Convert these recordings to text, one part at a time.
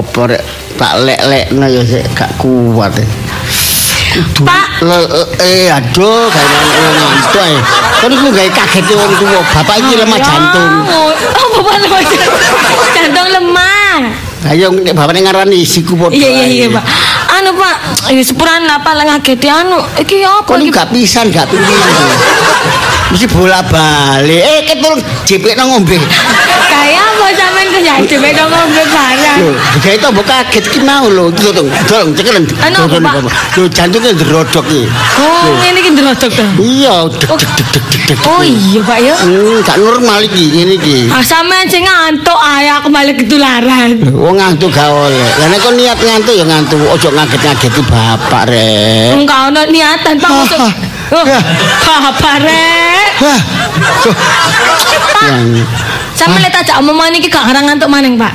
apa rek tak lek-lekno ya sik gak kuat. eh. Kudu- Pak. Le- eh aduh kayak ngantuk eh. Kan iku gawe kaget wong tuwa. Bapak iki lemah jantung. Oh, bapak lemah jantung. Jantung lemah. Ayo nek bapakne ngarani siku padha. Iya iya iya ae. pak. Anu pak, ini sepuran lah pak ngageti anu. Iki apa iki? gak pisan gak pingin. Mesti bola balik. Eh ketul jepek nang ngombe. Apa sampean ngombe barang. Lho, digawe to mbok kaget ki mau lho. Iki lho, dong cekelen. Lho jantungnya ndrodok iki. Oh, ngene iki ndelodok to. Iya. Oh iya pak ya. Gak normal iki ngene iki. Ah sampean sing ngantuk ae aku balik ketularan. Wong ngantuk gak oleh. Lah nek kok niat ngantuk ya ngantuk. Ojo ngaget-ngageti bapak rek. Enggak ono niatan pak Ah, ah. Oh, Ya. apa rek? Sampe lek tak omongan iki gak ngarang ngantuk maning pak.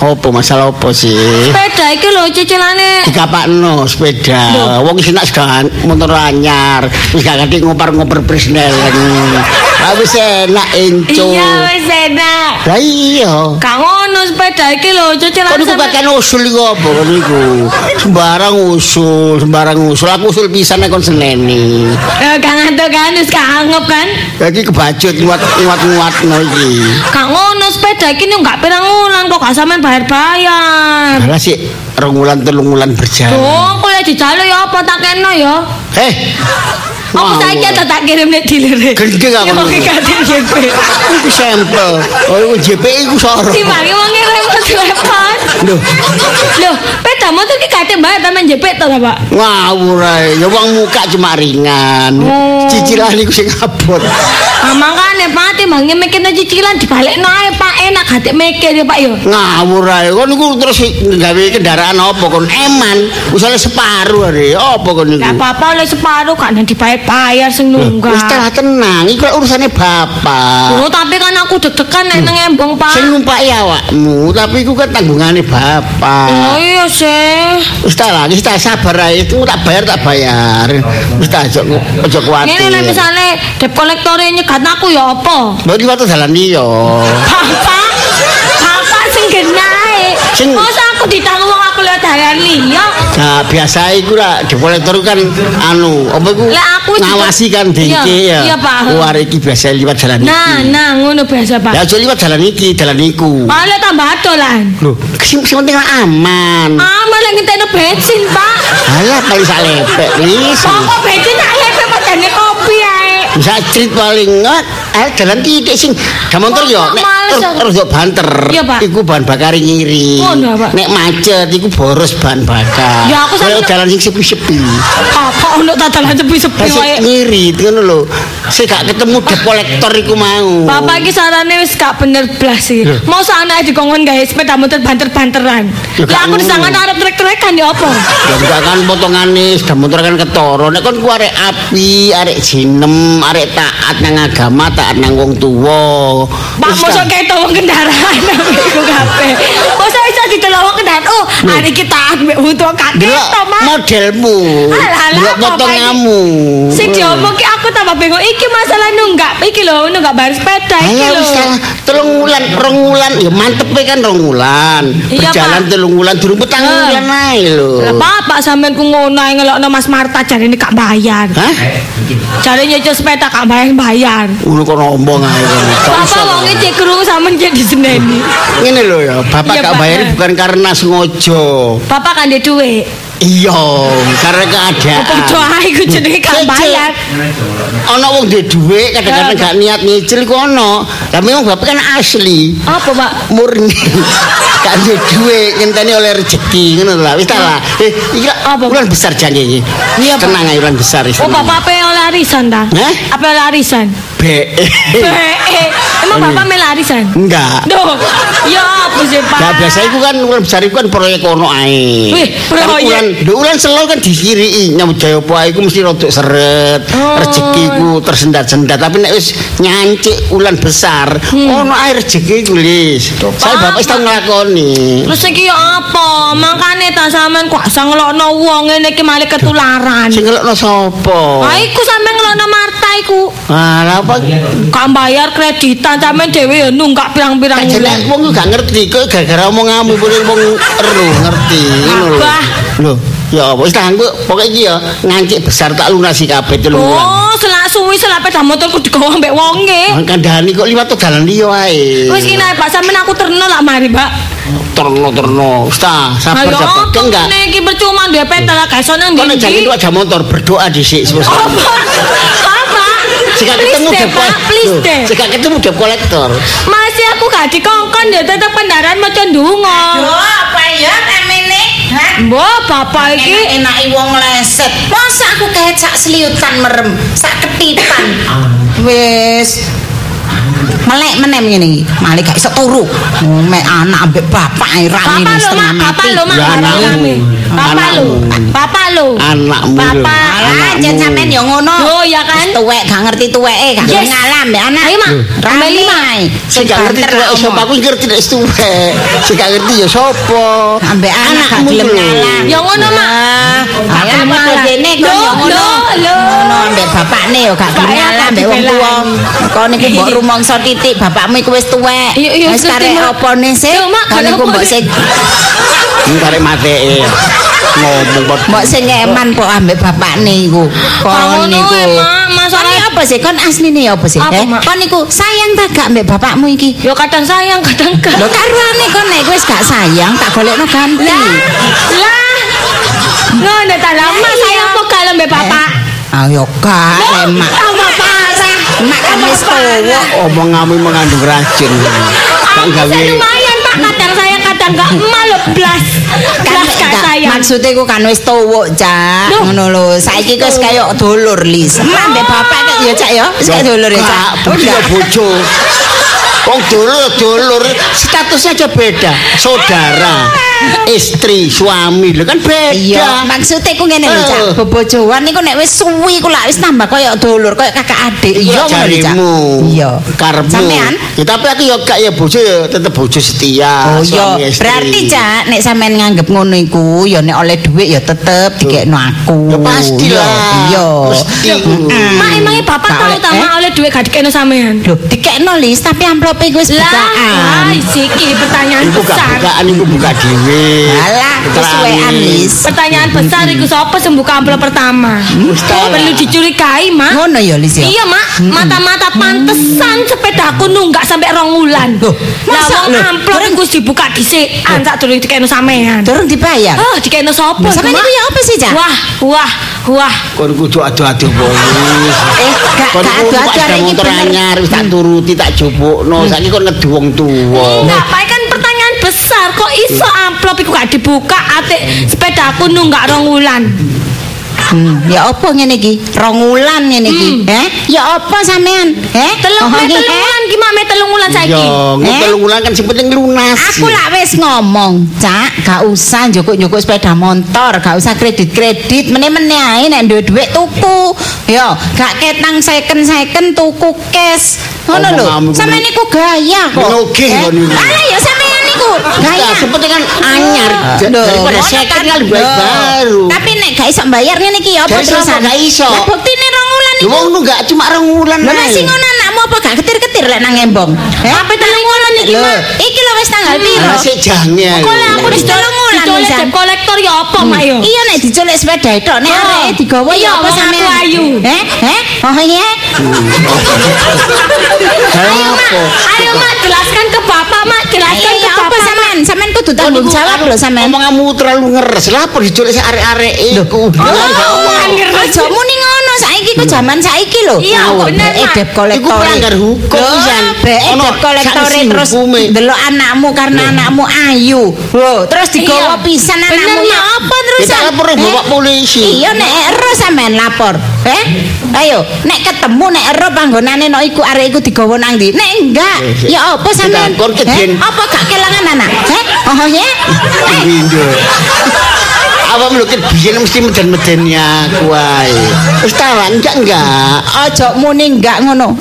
opo masalah opo sih? Sepeda iki lho cicilane. dikapakno sepeda wong sing nak sedan motor anyar wis gak ngerti ngopar-ngopar presnelen wis enak enco Iya wis enak. lah iya Gak ngono sepeda iki lho kok cicilane. niku sampe- kakek usul iku apa kok niku sembarang usul sembarang usul aku usul pisan nek kon seneni Eh, gak ngantuk kan wis kangep kan. iki kebacut nguat nguat nguatno iki Gak ngono sepeda iki nih gak pirang wulan kok gak sampean bayar-bayar. Alah sih rong wulan telung wulan berjalan Dong, kok ya dijaluk ya apa tak kena ya? eh Apa saiki tak kirim nek dilire. Gendeng aku. Ya oke gak JP. Iku sampel. Oh, iku JP iku soro. Timbangnya wong repot-repot. Lho, Loh, peda motor ki kate bayar taman JP to ta, Pak? ngawur ae. Ya wong muka cuma ringan. Oh. Cicilan iku sing abot. Ah makane Pak timbangnya mikirnya cicilan dibalekno ae Pak enak gak mikir ya Pak yo. Ngawur ae. Kon niku terus gawe kendaraan apa kon? Eman. Usale separuh are. Apa kon niku? Gak apa-apa oleh separuh nang dibayar-bayar sing nunggak. telah tenang, iku urusane bapak. Oh, tapi kan aku deg-degan nek nang embong, Pak. Sing numpaki awakmu, tapi iku kan tanggungane bapak. Oh iya sih. Wis tak lah, wis tak sabar ae. Itu tak bayar tak bayar. Wis tak aja aja kuwatir. Ngene misale dep kolektore nyegat aku ya apa? Mbok liwat dalan liya. Bapak, bapak sing genae. Sing- Masa aku ditanggung wong aku lewat dalan liya. Nah, biasa iku lah di kolektor kan anu, apa iku Lah, aku ngawasi kan dengke Iya, ya. iya, Pak. Oh, arek iki biasa liwat dalan iki. Nah, nah ngono biasa, Pak. Ya aja liwat dalan iki, dalan iku. Malah tambah dolan. Lho, sing penting aman. Ah, malah ngenteni bensin, Pak. Alah kali sak lepek wis. Kok bensin tak lepek padane kopi cerit paling ngot, eh dalan titik sing da motor yo nek terus yo banter. Iya, Pak. Iku bahan bakar ngiri. Pak. Nek macet iku boros bahan bakar. Ya, aku Kalau sampe- dalan sing sepi-sepi. Apa ono tatalan sepi-sepi wae. ngiri ngono lho. Saya gak ketemu dep kolektor iku mau. Bapak iki sarane wis gak bener blas sih. Mau anake dikongkon gawe sepeda motor banter-banteran. Ya, Lah aku disangan arep trek-trekan ya apa? Ya enggak kan potongane sudah motor kan ketara. Nek kon ku arek api, arek jinem, arek taat nang agama, taat nang wong tuwa. Pak mosok kan. keto wong kendaraan iku kabeh. Mosok iso didelok wong kendaraan. Oh, hari iki taat mbek butuh Delok kaketo, Mak. modelmu. Delok Bapak potonganmu. Sing diomong ki aku tambah bingung iki masalah nunggak iki lho nunggak bayar sepeda iki lho. telung wulan, rong wulan ya mantep kan rong wulan. Iya, Berjalan telung wulan durung petang wulan ae lho. Lah bapak sampean ku ngono ae ngelokno Mas Marta jarine gak bayar. Hah? Jarine nyucul sepeda gak bayar. Ngono ngomong ae. Bapak wonge cek krungu sampean cek diseneni. Ngene lho ya, bapak gak bayar bukan karena sengaja. Bapak kan ndek dhuwit. Iya, karena keadaan. Padha ae ku jenenge gak bayar. Ana wong duwe dhuwit kadang-kadang gak niat nyicil iku ana. Lah memang bapak kan asli. Apa, Pak? murni gak duwe dhuwit ngenteni oleh rezeki ngono lho wis ta lah eh iki lah Apa? bulan besar jange iki Iya, Pak. tenang ae bulan besar wis Oh, bapak apa oleh arisan ta? Hah? Apa oleh arisan? be Eh, emang bapak mel arisan? enggak Duh, ya apa sih, Pak? Nah, biasa itu kan bulan besar itu kan proyek ono ae. Wih, Kan proyek. Bulan, lho, selalu kan dikiri nyambut jaya apa iku mesti rodok seret. Oh. Rezekiku tersendat-sendat tapi nek wis nyancik bulan besar, ono ae rezeki iku lis. Saya bapak wis tau nglakoni. Terus iki ya apa? Makane ta sampean kok asa ngelokno wong ngene iki malah ketularan. Sing ngelokno sapa? Ah iku sampean ngelokno Marta iku. Ah, apa? Gak bayar kreditan sampean dhewe ya nunggak pirang-pirang Kan wong ku gak ngerti kok gara-gara omonganmu wong ero ngerti ngono lho. Lho, ya apa wis tanggo pokoke iki ya ngancik besar tak lunasi kabeh telung wulan. Oh, selak suwi selak peda motorku digawa mbek wonge. Kandhani kok liwat tuh dalan liya wae. Wis kene Pak sampean aku terno lah mari, Pak. terno terno. Wis ta, sabar Ayo, sabar. Kan enggak. kene iki percuma duwe peta lah gak iso nang Kok nek ndi. itu aja motor berdoa dhisik sebesar. Apa? Apa? Jika ketemu deh, debt Pak, please Loh, deh. Jika ketemu debt collector. Masih aku gak dikongkon ya tetep kendaraan maca ndonga. Yo apa ya Mbok bapak iki Enak-enak wong leset. Masa aku kayak sak seliutan merem, sak ketipan. Wis. Melek menem ngene iki. Malik gak iso turu. Mek anak ambek bapak rame lo mak, papa lo mak, Ya, anakmu. kami. Papa lo, Anakmu. lho. Anakmu. jan sampean yo ngono. Yo, ya kan? Tuwek gak ngerti tuweke, gak Yes. ngalah mbek anak. Ayo, Mak. Rame Ambil lima. Sing gak ngerti tuwek sapa aku ngerti nek tuwek. Sing gak ngerti ya sapa. ambek anak gak gelem lho. ngalah. Ya ngono, Mak. Padha ngalah. dene kok Lho, yo ngono. Ambek bapakne yo gak gak ambek wong tuwa. Kok niku mbok rumangsa titik bapakmu iku wis tuwek. Wis karek Mak. opone sih? Kok niku mbok sing Ini karek mateke. Ngomong kok. mbok sing eman kok ambek bapakne iku. Kok Kon niku. Mak, masalah- apa sih? Kon asline apa sih? Apa, Eh? Kon niku sayang ta gak ambek bapakmu iki? Yo kadang sayang, kadang gak. Lho karuane kon nek wis gak sayang tak golekno ganti. Lah, lah. Ngono ta lama sayang kok kalau mbek bapak. Ayo gak Loh, emak. parah. Mak kan wis tuwa. Omonganmu mengandung racun. Tak Aku gawe. lumayan pak, kadang sayang kadang gak malu blas, enggak, maksudnya ku kan wis tuwuk cak. Ngono lho. Saiki kok wis kaya dulur lis. Mbek bapak kan ya cak ya? Wis kaya dulur ya cak? Bojo. Wong dulur dulur statusnya aja beda. Saudara, istri, suami, lho kan beda. iya maksudnya ku ngene lho cak Eh. bobojoan niku nek wis suwi ku lak wis tambah kaya dulur kaya kakak adik Iya iya lho jarimu. iya sampean Ya, tapi aku ya gak ya bojo ya tetep bojo setia. Oh iya, berarti cak nek sampean nganggep ngono iku ya nek oleh dhuwit ya tetep dikekno aku. Ya pastilah. Iya. Mesti. Mm-mm. Mak emangnya bapak oleh- ta eh? mak oleh duit gak dikene sampean. Loh, dikekno lis tapi amplop iku wis Lah, bukaan. siki pertanyaan Iku gak besar. bukaan iku buka dhewe. Alah, kesuwean lis. Pertanyaan besar iku sapa sing buka amplop pertama? Mustahil. Perlu dicurigai, Mak. Ngono ya lis ya. Iya, Mak. Mata-mata pantesan sepedaku nunggak sampai rong wulan. Loh, Lah masa? wong amplop iku wis dibuka dhisik, ansak durung dikene sampean. Durung dibayar. Oh, dikene sapa? Lah, sampean iku, ya apa sih, Cak? Wah, wah, wah. Kon kudu adu-adu polis. Eh, gak adu-adu arek iki motor bener. anyar wis tak turuti tak jupukno. Saiki kon ngedu wong tuwa. Pak, kan pertanyaan besar. Kok iso amplop iku gak dibuka atik sepedaku nunggak rong wulan? Hmm, ya apa ngene iki? Rong wulan ngene iki. Eh? Ya apa sampean? Eh? Telung Oh, telung eh? wulan gimana me telung wulan saiki? Yo, Eh? ngepel wulan kan sing penting lunas. Aku lak wis ngomong, Cak, gak usah njukuk-njukuk sepeda motor, gak usah kredit-kredit, meneh-meneh ae nek duwe dhuwit tuku. Yo, gak ketang second-second tuku cash. Ngono lho. Sampeyan niku gaya kok. Menugih Eh? niku. Alah ya sampeyan gaya. Nah, seperti kan anyar Loh, daripada second kan. baik Loh. baru. Tapi nek gak iso bayar ngene iki ya apa terusan? apa, gak iso. Lah buktine rong wulan iku. wong nu gak cuma rong wulan Lah ae. masih ngono anakmu apa gak ketir-ketir lek nang embong? Eh? Apa telung wulan iki, Lho, Mak? iki lho wis tanggal piro? Masih jange. Kok aku Wis telung wulan, dicolek kolektor ya apa, Mak yo? Iya nek diculik sepeda itu nek Oh. areke digawa Iya, ya apa sampean? ayu. Eh? Eh? Oh iya. Ayo, Mak. Ayo, Mak, jelaskan ke Bapak, Mak. Jelaskan ke ya apa Bapak. sampean? Sampean kudu tanggung jawab lho sampean. Omonganmu terlalu ngeres. Lah apa diculik si arek-arek iku? Oh, omongan ngeres. Aja muni ngono saiki ku jaman saiki lho. Iya, bener, debt collector. Iku melanggar hukum, Lho, San. BE Ono sanksi terus delok anakmu karena anakmu ayu. Lho, terus digawa Iya. pisan Bener, anakmu ya Mak. apa terus? Kita lapor Eh? bapak polisi. Iya nek ero sampean lapor. Eh? Ayo, nek ketemu nek ero panggonane no iku arek iku digawa nang ndi? Nek enggak, Eh, ya apa sampean? Eh? Apa gak kelangan anak? Eh? Oh ya? Eh? Apa melukit biyen mesti meden-medeni aku ae. Wis tawan enggak enggak. Ojo muni enggak ngono.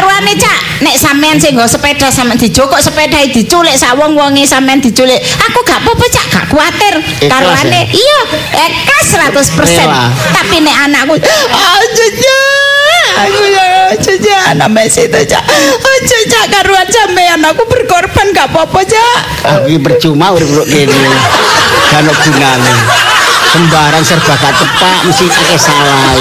Aku karuane cak. Nek sampean sing nggo sepeda sampean dijokok sepeda diculik sak wong-wonge sampean diculik. Aku gak apa-apa cak, gak kuatir. Karuane ya? iya, ikhlas 100%. Rela. Tapi nek anakku aja Ana mes itu cak. Ojo cak karuan sampean aku berkorban gak apa-apa cak. Aku percuma kok kene. Gak gunane. Sembarang serba gak tepak mesti akeh salah.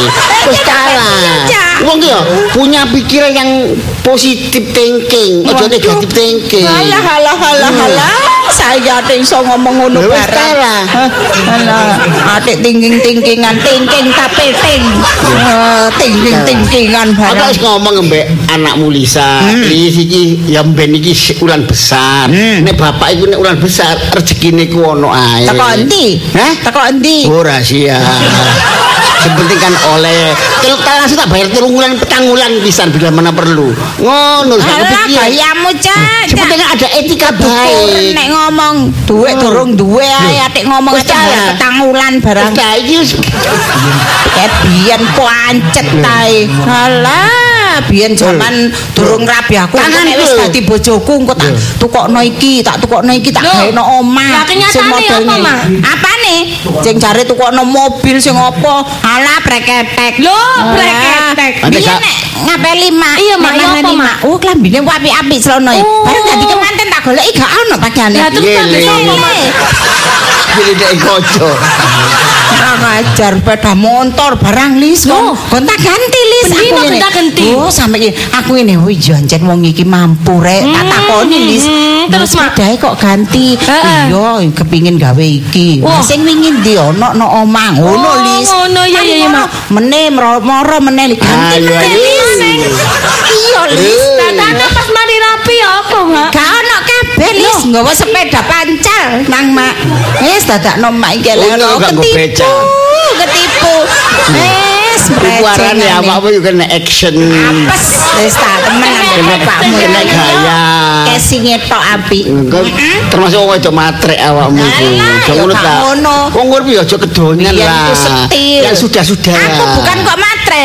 Wis kalah. Wong ki yo punya pikiran yang positif thinking, ojo negatif thinking. Halah halah halah halah. Saya ate iso ngomong ngono kalah. Hah, Halah, atik tingking-tingkingan, tingking tapi ting. Eh, Tingking-tingkingan Aku bareng. wis ngomong mbek anakmu Lisa, Lis iki ya ben iki ulan besar. Nek bapak iku nek ulan besar rezekine ku ono ae. Teko endi? Hah? Teko endi? Oh rahasia. Penting kan oleh kalau langsung tak bayar telung bulan petang bulan pisan bila mana perlu. Ngono sak Alah kepikiran. gayamu cak. Yang penting kan ada etika baik. nek ngomong Hmm. durung duwe ae atik ngomong aja kalah. petang wulan barang iki wis ket biyen pancet tae. Alah, biyen jaman durung rabi aku wis dadi bojoku engko tak tukokno iki, tak tukokno iki tak Loh, gaeno omah. lah kenyataane apa. Mak? Apane? Sing jare tukokno mobil sing apa? Alah breketek. Alah. breketek. Biyen nek ngapeli mak. Iya, Mak, nek iya mangan apa, lima. Mak? Oh, klambine apik-apik selono. iki. Oh. Bareng dadi kemanten tak goleki gak ono pakaiane. Lah terus Iya, tak iya. sapa, Mak? pilih dek koco. Kurang ajar sepeda motor barang lis kon gonta ganti Bendino ini. gonta ganti? oh sampe iki aku ini wih jancen wong iki mampu rek tak Hmm, takoni lis hmm, terus, sepedae kok ganti iya kepingin gawe iki sing wingin ndi ono no omah ngono Oh, lis ngono, iya, iya, iya, Mak. ngono. meneh mro- moro meneh li ganti ayo. Lis. iya lis Tatane pas mari rapi ya apa, Mak? Gak ono kabeh lis nggawa sepeda pancal nang mak. Wis dadakno mak iki lho gak nggo ketipu. Ketipu. Wis Ukuran ya awakmu yo kena action. Apes wis tak temen Kena bapakmu kena iki. gaya. Kesinge tok apik. Termasuk wong wedok matrek awakmu iku. Alah, Aja ya ngono ta. Wong urip yo aja kedonyan lah. Yang sudah-sudah. Aku bukan kok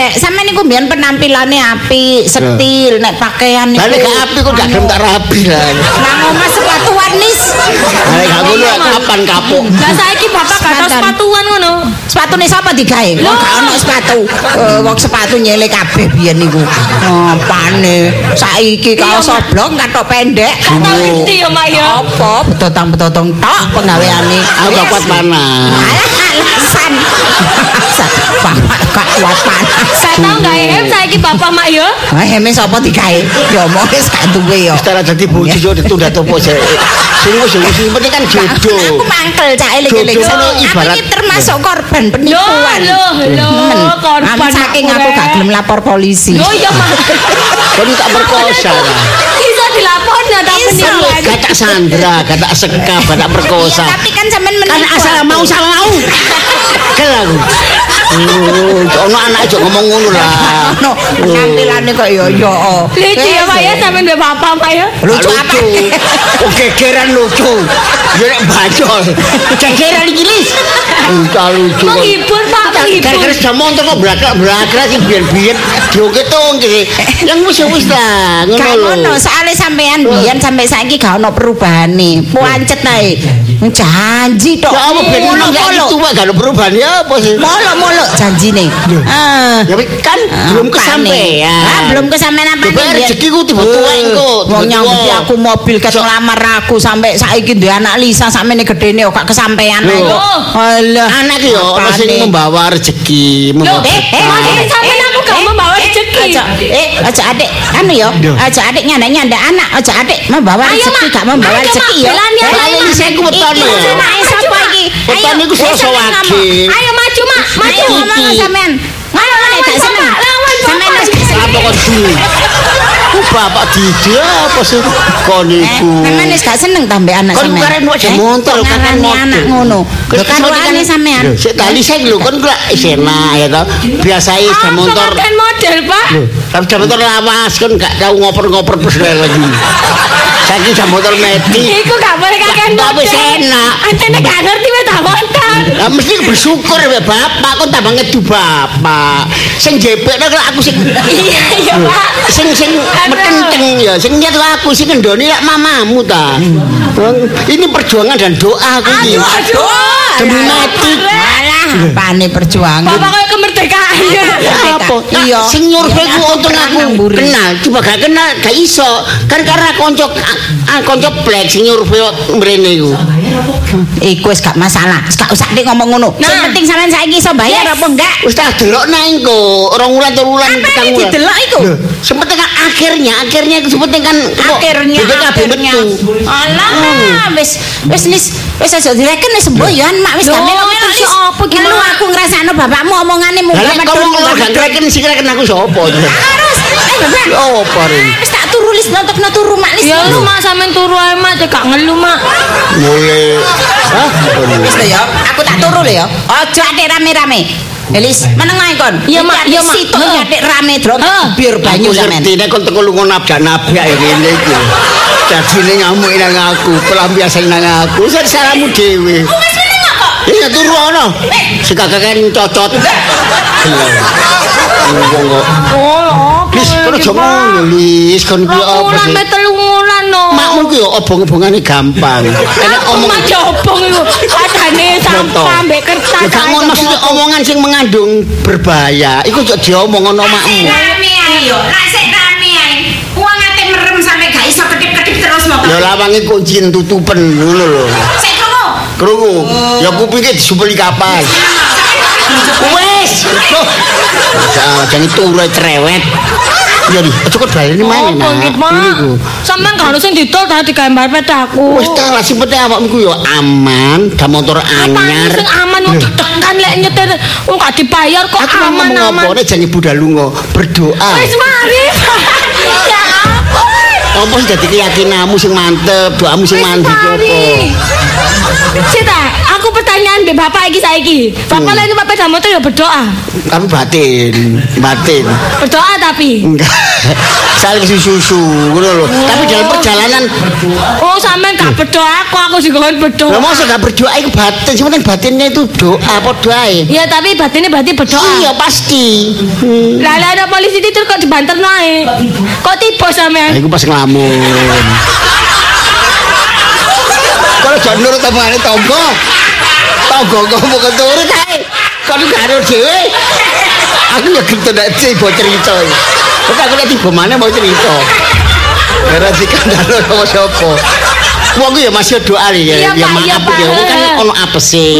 matrek. Sampeyan niku mbiyen penampilannya apik, setil, nek pakaian niku. Lah nek gak api kok gak gelem tak rapi lah. Nang omah sepatuan nis. Lah gak ngono kapan kapok. Lah saiki bapak gak tau sepatuan ngono. Sepatune sapa digawe? Wong gak ono sepatu. Eh, wong sepatu nyele kabeh biyen niku. Oh, pane. Saiki kaos oblong katok pendek. Tau ngerti ya, Mak ya. Apa betotong-betotong tok penggaweane. Aku gak kuat panas. Alasan. Bapak gak kuat panas. Gak tau gak em saiki bapak mak ya? Ah, heme sapa digawe? Ya omong wis gak duwe ya. Setelah jadi bojo yo ditunda topo sih. Sing wis wis sing penting kan jodoh. Aku mangkel cak eling-eling. Jodoh Aku ibarat- termasuk korban penipuan. Loh, loh, Men, korban saking aku, gak gelem lapor polisi. Yo iya mak. Kon tak perkosa lah. Bisa dilaporkan ya tapi Iso. penipuan. Gak tak sandra, gak tak sekap, gak tak perkosa. Iya, tapi kan sampean Kan menipu. asal mau sama mau. Kel aku. Oh, ono anak aja ngomong ngono lah. No, penampilannya kok yo yo. Lucu ya mak ya sampean mbek bapak mak ya. Lucu apa? Gegeran lucu. Ya nek bacol. Gegeran iki lis. Lucu lucu. kok. Menghibur pak, menghibur. Gara-gara sudah montor kok belakang-belakang sih biar-biar dioke tong gitu. Yang wis wis lah, ngono lho. ngono, soalnya sampean biyen sampai saiki gak ono perubahane. Puancet ae. Janji tok. Ya apa ben ngono itu gak ada perubahan ya apa sih? Molo-molo janjine. Ah. Ya kan belum Apane? kesampaian. Ah, belum kesampaian apa Coba rezekiku tiba tua engko, Wong nyambut tua. aku mobil ket ngelamar aku sampai saiki duwe anak Lisa sampe ne gedene kok gak kesampaian ae Loh. kok. Alah. Anak yo ono sing membawa rezeki, membawa eh, eh, ini sampean aku gak membawa rezeki. Eh, aja adik, anu yo, aja adik nyanda nyanda anak, aja adik membawa rezeki, gak membawa rezeki yo. ayo, Eh, Mak. Saya ku wetone iki sapa iki? Wetone iku eh, sosok sampean wage. ngomong. Ayo maju mak, maju. Ayo ngomong sampean. Ayo lawan nek gak seneng. Lawan Sampean Bapak. wis gak seneng. Apa kok di? Ku bapak didik apa sih? Kon Eh, iku. sampean wis gak seneng tambe anak Kon sampean. karen wajah Eh, motor, kok karen ngarani motor. anak ngono. Lho, Lho karuane sampean. Sik tali saya lho kon kula isena ya to. Biasae Ah, motor. pemakaian model pak. Lho, tapi sepeda motor lawas kan gak tau ngoper-ngoper terus lagi. Saiki sepeda motor metik. Iku gak boleh kakek model. wis enak. Antene gak ngerti wis tak motor. Lah mesti bersyukur ya bapak kon tambah ngedu bapak. Sing jepekno kalau aku sing Iya iya pak. sing sing metenteng ya sing nyet aku sing ngendoni lek mamamu ta. Ini perjuangan dan doa aku iki. Aduh aduh. Demi mati. Apane perjuangan. Bapak kayak kemer DKI. apa? Iya. Sing nyurvei ku untung aku kenal. Coba gak kenal gak iso. Kan karena konco ah, konco black sing nyurvei mrene iku. Iku wis gak masalah. Wis Gak usah dik ngomong ngono. Sing Nah. penting sampean saiki iso bayar apa enggak? Wis tak delok nang engko, rong wulan telu wulan Apa ini wulan. didelok iku? Sepenting kan akhirnya, akhirnya itu sepenting kan kok akhirnya akhirnya metu. alah wis wis wis wis aja direken wis semboyan mak wis gak melo-melo terus wis apa ki, Mak? aku ngrasakno bapakmu omongane nek medun ngomong kalau gak kreken sing kreken aku sapa? Harus. Eh, Bapak. Apa ring? Wis tak turu lis notokno turu mak lis. Ya lu mak sampean turu ae mak, cek gak ngelu mak. Mulai Hah? Wis ya, aku tak turu lho ya. Aja rame-rame. Elis, meneng ae kon. Iya, Mak, iya, Mak. Sitok Heeh. atik rame drop bir banyu sampean. ngerti nek kon teko lunga nabrak-nabrak ya ngene iki. Dadine ngamuk nang aku, pelampiasan nang aku. Sak salahmu dhewe. Wis. Iya turu ana. Sing kakek cocot. Ngomong kok. Oh, apa? Lis, kono aja ngono, Lis. Kon ki apa sih? no. Makmu ki yo obong-obongane gampang. Enak omong omong aja obong iku. Sampah ambek kertas. Ya kamu ae, maksudnya obong-obong. omongan sing mengandung berbahaya. Iku kok diomong ono makmu. Rame ae yo. Nek sik rame ae. Uang ate merem sampe gak iso kedip-kedip terus mau. Ya lawange kunci tutupen ngono lho. Sik krungu. Krungu, ya kupinge disupeli kapal. Wes. Jangan turu cerewet. Ya di, cukup balik ini mana Apa iki, Mak? Ini ku. Sampeyan gak harus sing didol tadi gambar pedaku. Wes ta lah sing penting awakmu ku yo aman, da motor anyar. sing aman wong tekan lek nyetir wong gak dibayar kok Aku mau aman aman. apa? Nek jangan budal lunga, berdoa. Wis mari. Ya ampun. Apa sih dadi keyakinanmu sing mantep, doamu sing Wis mantep apa? Pertanyaan be bapak iki saiki. Bapak Hmm. lek numpak sepeda motor ya berdoa. Tapi batin, batin. Berdoa tapi. Enggak. Saling susu ngono lho. Tapi dalam perjalanan Oh, sampean gak berdoa, aku aku sing kon berdoa. Lah masa gak berdoa iku batin, penting batinnya itu doa padha ae. Ya tapi batinnya berarti berdoa. Iya pasti. Hmm. Lah lah ada polisi itu kok dibanter naik. Kok tiba sampean? iku pas ngelamun. Kalau jangan nurut omongane tonggo. Tonggo ngomong ke turut ae. Kon karo dhewe. Aku ya gitu nek tiba cerita. Kok aku nek tiba mana mau cerita. Karena dikandalo sama sapa. Wong ya masih doa ya, ya maaf ya, wong kan ono apese.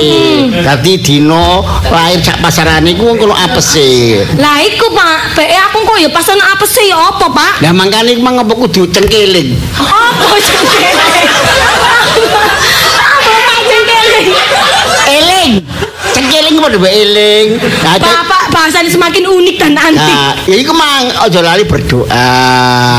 Dadi dino lahir sak pasarane iku wong ono apese. Lah iku Pak, PE aku kok ya pas ana apa sih ya apa Pak? Lah mangkane iku mang apa kudu cengkeling. Apa cengkeling? Apa Pak cengkeling? Eling. Padha wae eling. Bapak bahasanya semakin unik dan antik. Nah, ya iku mang aja lali berdoa,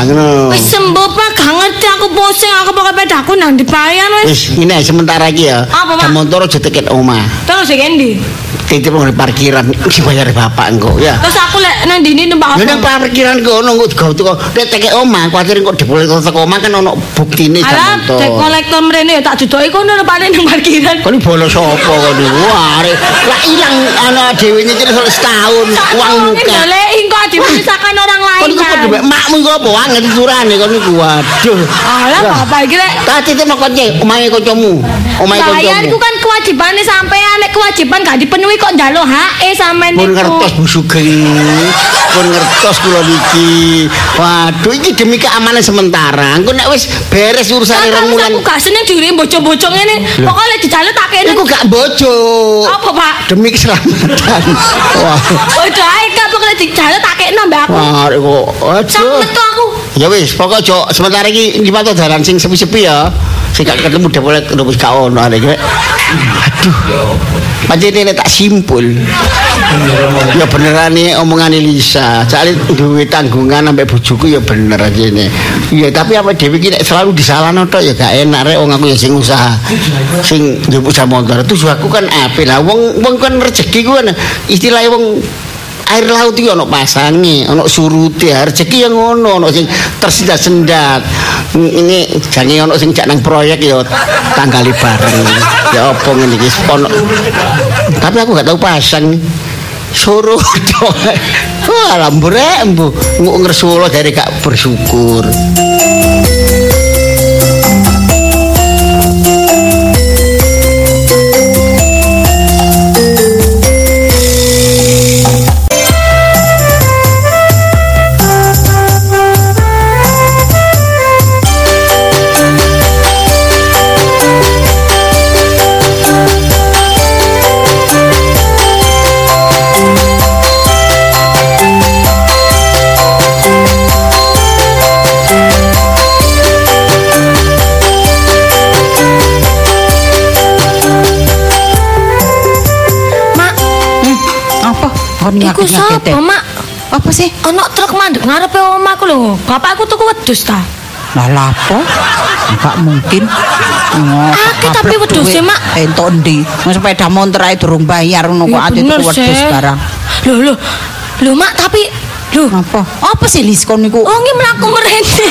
ngono. Wis sembuh Pak, gak ngerti aku pusing aku pakai pedaku nang dipayan wis. Wis, ini sementara iki ya. Apa, Mak? Jam motor aja teket omah. Terus sing endi? Titip nang parkiran dibayar bapak engko ya. Terus aku lek nang dini numpak Ya nang apa? parkiran kono engko digawe teko nek teket omah, kuwatir engko dipulih teko omah kan ono buktine Alah, motor. dek kolektor mrene ya tak judoki kono paling nang parkiran. Kon bolos sapa kon iku? Wah, lah ilang ana dhewe soal setahun uang muka. Doleki kok dipisahkan orang lain. Kon iku kan. padha wae makmu iku apa wangen diturane kon iku. Waduh. Alah, Lah. bapak iki lek Tak titip nang konce, omahe kancamu. Omahe Bayar kancamu. iku kan kewajibannya sampean nek kewajiban gak dipenuhi kok njaluk HE sampean Pun niku. ngertos Bu Sugeng. Pun ngertos kula niki. Waduh iki demi keamanan sementara. Engko nek wis beres urusane rong wulan. Aku gak seneng diri bocok-bocok ngene. Pokoke lek dijaluk tak kene. Iku gak bojo. Apa, Pak? Demi keselamatan. Wah. Oh, doae gak pokoke dijaluk tak kene mbak aku. Wah, Aduh. metu aku. Ya wis, pokok jo sementara iki lipat dalan sing sepi-sepi ya. Sing gak ketemu udah boleh wis gak ono arek. Aduh. Pancen ini tak simpul. Ya beneran nih omongan Lisa. Soalnya duwe tanggungan sampai bojoku ya bener aja ini. Ya tapi apa Dewi ki nek selalu disalahno tok ya gak enak rek wong aku ya sing usaha. Sing njupuk jam motor itu aku kan ape lah wong wong kan rezeki ku kan istilahnya wong air laut itu ono pasange, ono surute, rezeki yang ngono, ono sing tersendat-sendat. Ini jange ono sing jak nang proyek ya tanggali bareng. Ya apa ngene iki ono. Tapi aku gak tahu pasang. Suruh tok. Wah, lambrek embu. Nguk ngresula dari gak bersyukur. Iku sapa, Mak? Apa sih? Ana truk mandek ngarepe omahku lho. Bapakku tuku wedhus ta. Lah lapo? Enggak mungkin. Akeh tapi wedhuse, duit. Mak. Entuk ndi? Wong sepeda motor ae durung bayar ngono kok ati tuku wedhus barang. Lho lho. Lho Mak tapi lho. Apa? Apa sih liskon niku? Oh nggih mlaku merene.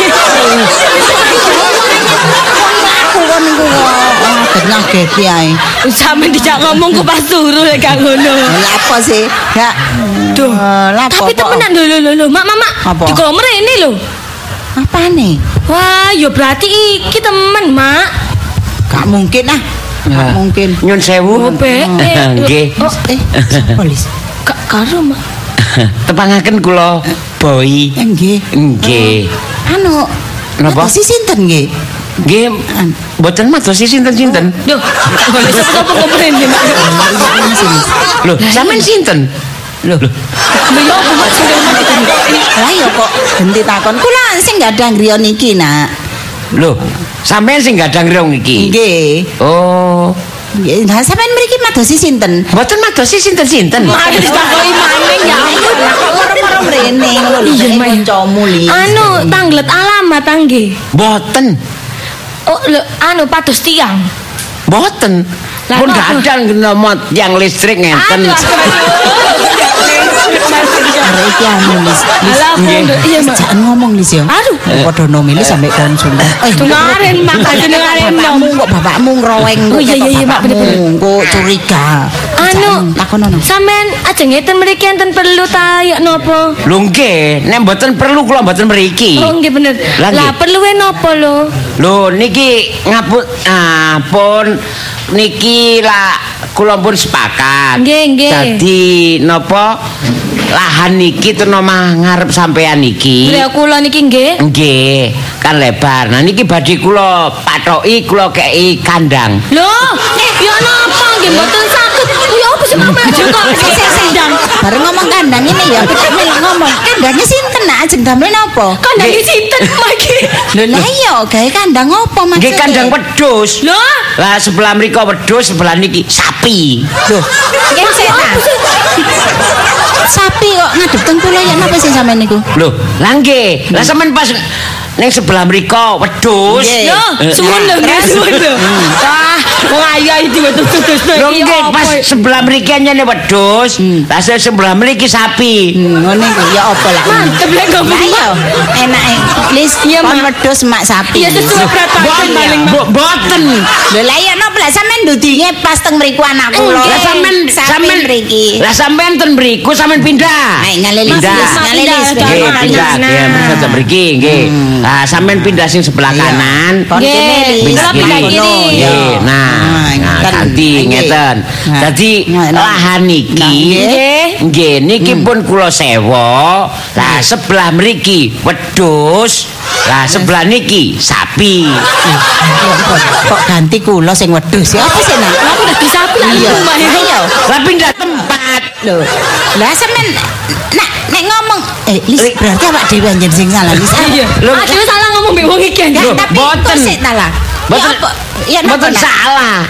aku kon niku. Sampe dijak ngomong ku pas turu lek gak ngono. Sih? Ya. Duh. Eh, Tapi temenan lho lho lho Mak Mak Mak. Dikon merene lho. Apa nih? Wah, ya berarti iki temen, Mak. Gak mungkin ah. Gak mungkin. Nyun sewu. Oh. Eh, Nggih. Oh, Eh, polis. Kak karo, Mak. Tepangaken kula Boy. Eh, Nggih. Nggih. Anu, Napa? Si sinten nggih? Nggih. Mboten madosi sinten-sinten. Duh, boleh sapa merene, Mak. Lho, sampean sinten? Loh, Lho, ya lah ya kok ganti takon. Kula sing gadang griya niki, Nak. Lho, sampean sing gadang rong iki. Nggih. Oh. Nggih, Lah sampean mriki madosi sinten? Mboten madosi sinten-sinten. Mari ditakoki maning ya ampun. Kok moro-moro mrene ngono lho. Iya, kancamu li. Anu, tanglet alamat nggih. Mboten. Oh, lho, anu pados tiang. Mboten. Lah, Pun gadang nomot yang listrik ngenten. Arek iki anu Nggih. pondok. Iya. Jangan ngomong Lis ya. Aduh. Padha nomili sampe kon sumpah. Eh, Mak, dengaren nom. bapakmu kok bapakmu ngroweng Oh, iya, iya, iya, Mak, bener-bener. Kok curiga. Anu, takon ono. sampean aja ngeten mriki enten perlu ta ya napa? Lho nggih, nek mboten perlu kula mboten mriki. Oh nggih bener. Lah. Lah perluwe napa lho? Lho niki ngapun ah pun niki lah kula pun sepakat. Nggih, nggih. Dadi napa lahan niki tenan omah ngarep sampean niki. Lha kula niki nggih. Nggih, kan lebar. Nah niki badhe kula patoki kula kei kandang. Lho, ya napa nggih mboten saged. Ya apa sih Mak aja kok kandang. Bareng ngomong kandang ini ya, kita melok ngomong. Kandangnya sinten nak ajeng damel napa? Kandang iki sinten lagi? Lho lah iya, gawe kandang apa maksudnya? Nggih kandang wedhus. Lho, Lah sebelah mriko wedhus, sebelah niki sapi. Loh, yang sik apa nak. sih? Sapi kok ngadep teng kula ya napa sih sampean niku? Lho, lah nggih. Lah sampean pas ning sebelah mriko wedhus. Nggih. Lho, Eh, suwun lho nggih suwun lho. Wong ayu iki wedhus-wedhus Lho nggih pas sebelah mriki anyane wedhus, lah se- sebelah mriki sapi. Hmm, ngene iku ya apa lah. Mantep lek. Lah iya, enake lis kon Mak. wedhus mak sapi. Iya sesuai berat badan paling Boten. Lho lah iya napa lah sampean ndudinge pas teng mriku anak kula. Lah sampean sampean mriki. Lah sampean ten mriku sampean pindah. Ayo ngalelis, Pindah. Lis, ngalelis. Pindah, Pindah. pindah. Nah. Ya, mriki ten mriki nggih. Lah sampean pindah sing sebelah Iya. kanan. Nggih, pindah pindah kiri. ya. Nggih, nah, Nah, nah ngeten. ganti Nggih. ngeten. Nah. Dadi Nah, nah. lahan niki Nah, nggih. niki pun kula sewa. Lah sebelah mriki wedhus. Lah sebelah niki sapi. Kok- ganti kula sing wedhus ya apa sih nak? Aku Iya. itu Mak. Ayo. Lah pindah tempat. Lho. Lah sampean nak nek ngomong eh Lis Li- berarti awak dhewe anjen sing salah Lis. Iya. Lho, Ah, salah ngomong mbek wong iki. Ya, tapi boten. sik ta lah. Ya Boten- apa? Ya napa Mboten salah.